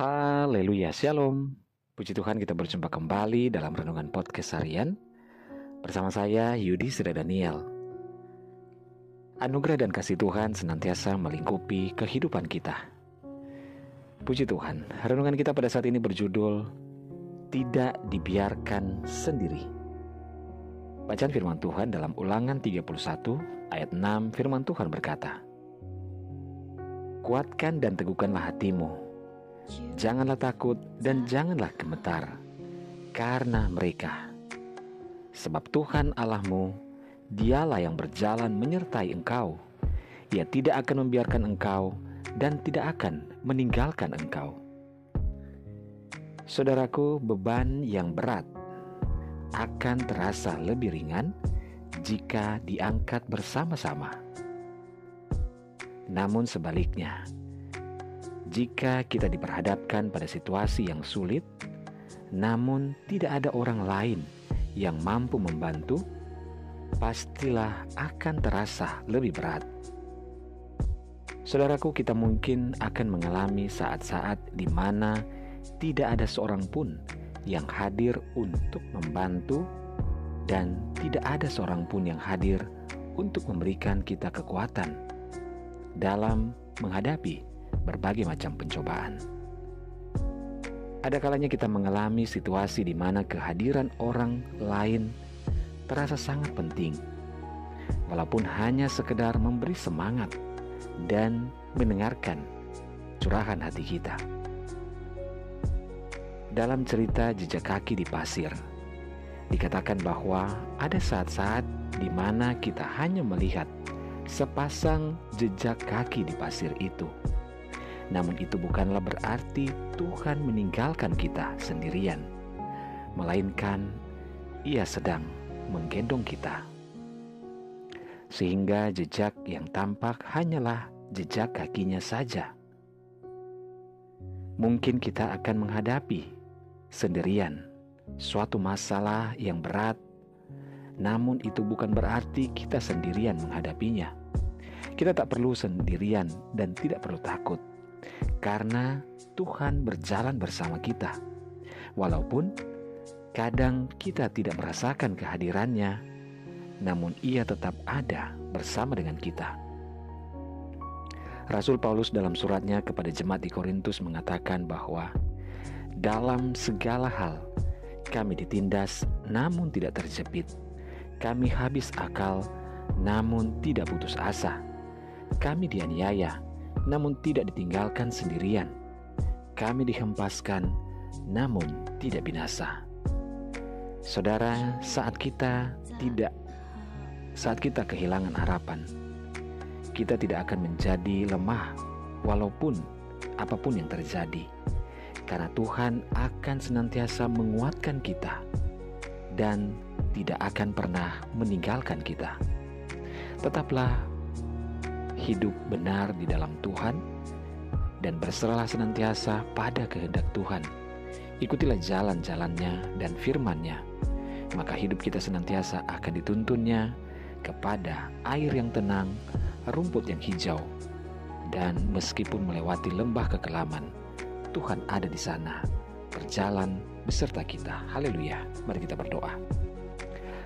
Haleluya, Shalom. Puji Tuhan kita berjumpa kembali dalam Renungan Podcast Harian. Bersama saya Yudi Sida Daniel. Anugerah dan kasih Tuhan senantiasa melingkupi kehidupan kita. Puji Tuhan, renungan kita pada saat ini berjudul Tidak dibiarkan sendiri. Bacaan firman Tuhan dalam ulangan 31 ayat 6 firman Tuhan berkata Kuatkan dan teguhkanlah hatimu Janganlah takut dan janganlah gemetar karena mereka. Sebab Tuhan Allahmu, dialah yang berjalan menyertai engkau. Ia tidak akan membiarkan engkau dan tidak akan meninggalkan engkau. Saudaraku, beban yang berat akan terasa lebih ringan jika diangkat bersama-sama. Namun sebaliknya, jika kita diperhadapkan pada situasi yang sulit, namun tidak ada orang lain yang mampu membantu, pastilah akan terasa lebih berat. Saudaraku, kita mungkin akan mengalami saat-saat di mana tidak ada seorang pun yang hadir untuk membantu, dan tidak ada seorang pun yang hadir untuk memberikan kita kekuatan dalam menghadapi berbagai macam pencobaan. Ada kalanya kita mengalami situasi di mana kehadiran orang lain terasa sangat penting, walaupun hanya sekedar memberi semangat dan mendengarkan curahan hati kita. Dalam cerita jejak kaki di pasir, dikatakan bahwa ada saat-saat di mana kita hanya melihat sepasang jejak kaki di pasir itu namun itu bukanlah berarti Tuhan meninggalkan kita sendirian, melainkan Ia sedang menggendong kita. Sehingga jejak yang tampak hanyalah jejak kakinya saja. Mungkin kita akan menghadapi sendirian suatu masalah yang berat, namun itu bukan berarti kita sendirian menghadapinya. Kita tak perlu sendirian dan tidak perlu takut karena Tuhan berjalan bersama kita. Walaupun kadang kita tidak merasakan kehadirannya, namun Ia tetap ada bersama dengan kita. Rasul Paulus dalam suratnya kepada jemaat di Korintus mengatakan bahwa dalam segala hal kami ditindas namun tidak terjepit. Kami habis akal namun tidak putus asa. Kami dianiaya namun tidak ditinggalkan sendirian. Kami dihempaskan, namun tidak binasa. Saudara, saat kita tidak saat kita kehilangan harapan, kita tidak akan menjadi lemah walaupun apa pun yang terjadi. Karena Tuhan akan senantiasa menguatkan kita dan tidak akan pernah meninggalkan kita. Tetaplah hidup benar di dalam Tuhan, dan berserahlah senantiasa pada kehendak Tuhan. Ikutilah jalan-jalannya dan firman-Nya, maka hidup kita senantiasa akan dituntunnya kepada air yang tenang, rumput yang hijau, dan meskipun melewati lembah kekelaman, Tuhan ada di sana, berjalan beserta kita. Haleluya, mari kita berdoa.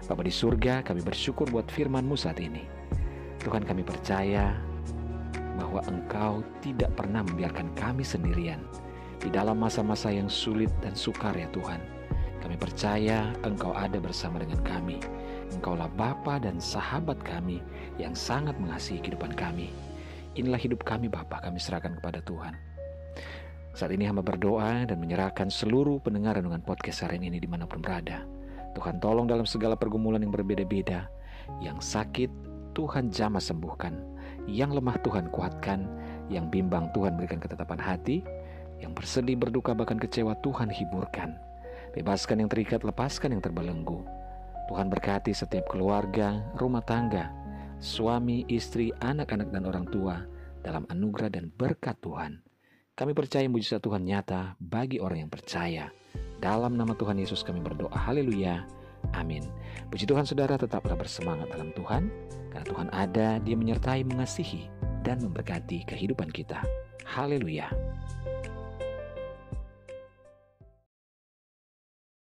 Bapa di surga, kami bersyukur buat firman-Mu saat ini. Tuhan kami percaya bahwa Engkau tidak pernah membiarkan kami sendirian di dalam masa-masa yang sulit dan sukar ya Tuhan. Kami percaya Engkau ada bersama dengan kami. Engkaulah Bapa dan sahabat kami yang sangat mengasihi kehidupan kami. Inilah hidup kami Bapa, kami serahkan kepada Tuhan. Saat ini hamba berdoa dan menyerahkan seluruh pendengar dengan podcast hari ini di mana pun berada. Tuhan tolong dalam segala pergumulan yang berbeda-beda, yang sakit, Tuhan jamah sembuhkan, yang lemah Tuhan kuatkan, yang bimbang Tuhan berikan ketetapan hati, yang bersedih berduka bahkan kecewa Tuhan hiburkan. Bebaskan yang terikat, lepaskan yang terbelenggu. Tuhan berkati setiap keluarga, rumah tangga, suami, istri, anak-anak dan orang tua dalam anugerah dan berkat Tuhan. Kami percaya mujizat Tuhan nyata bagi orang yang percaya. Dalam nama Tuhan Yesus kami berdoa. Haleluya. Amin. Puji Tuhan saudara tetaplah bersemangat dalam Tuhan. Karena Tuhan ada, dia menyertai, mengasihi, dan memberkati kehidupan kita. Haleluya.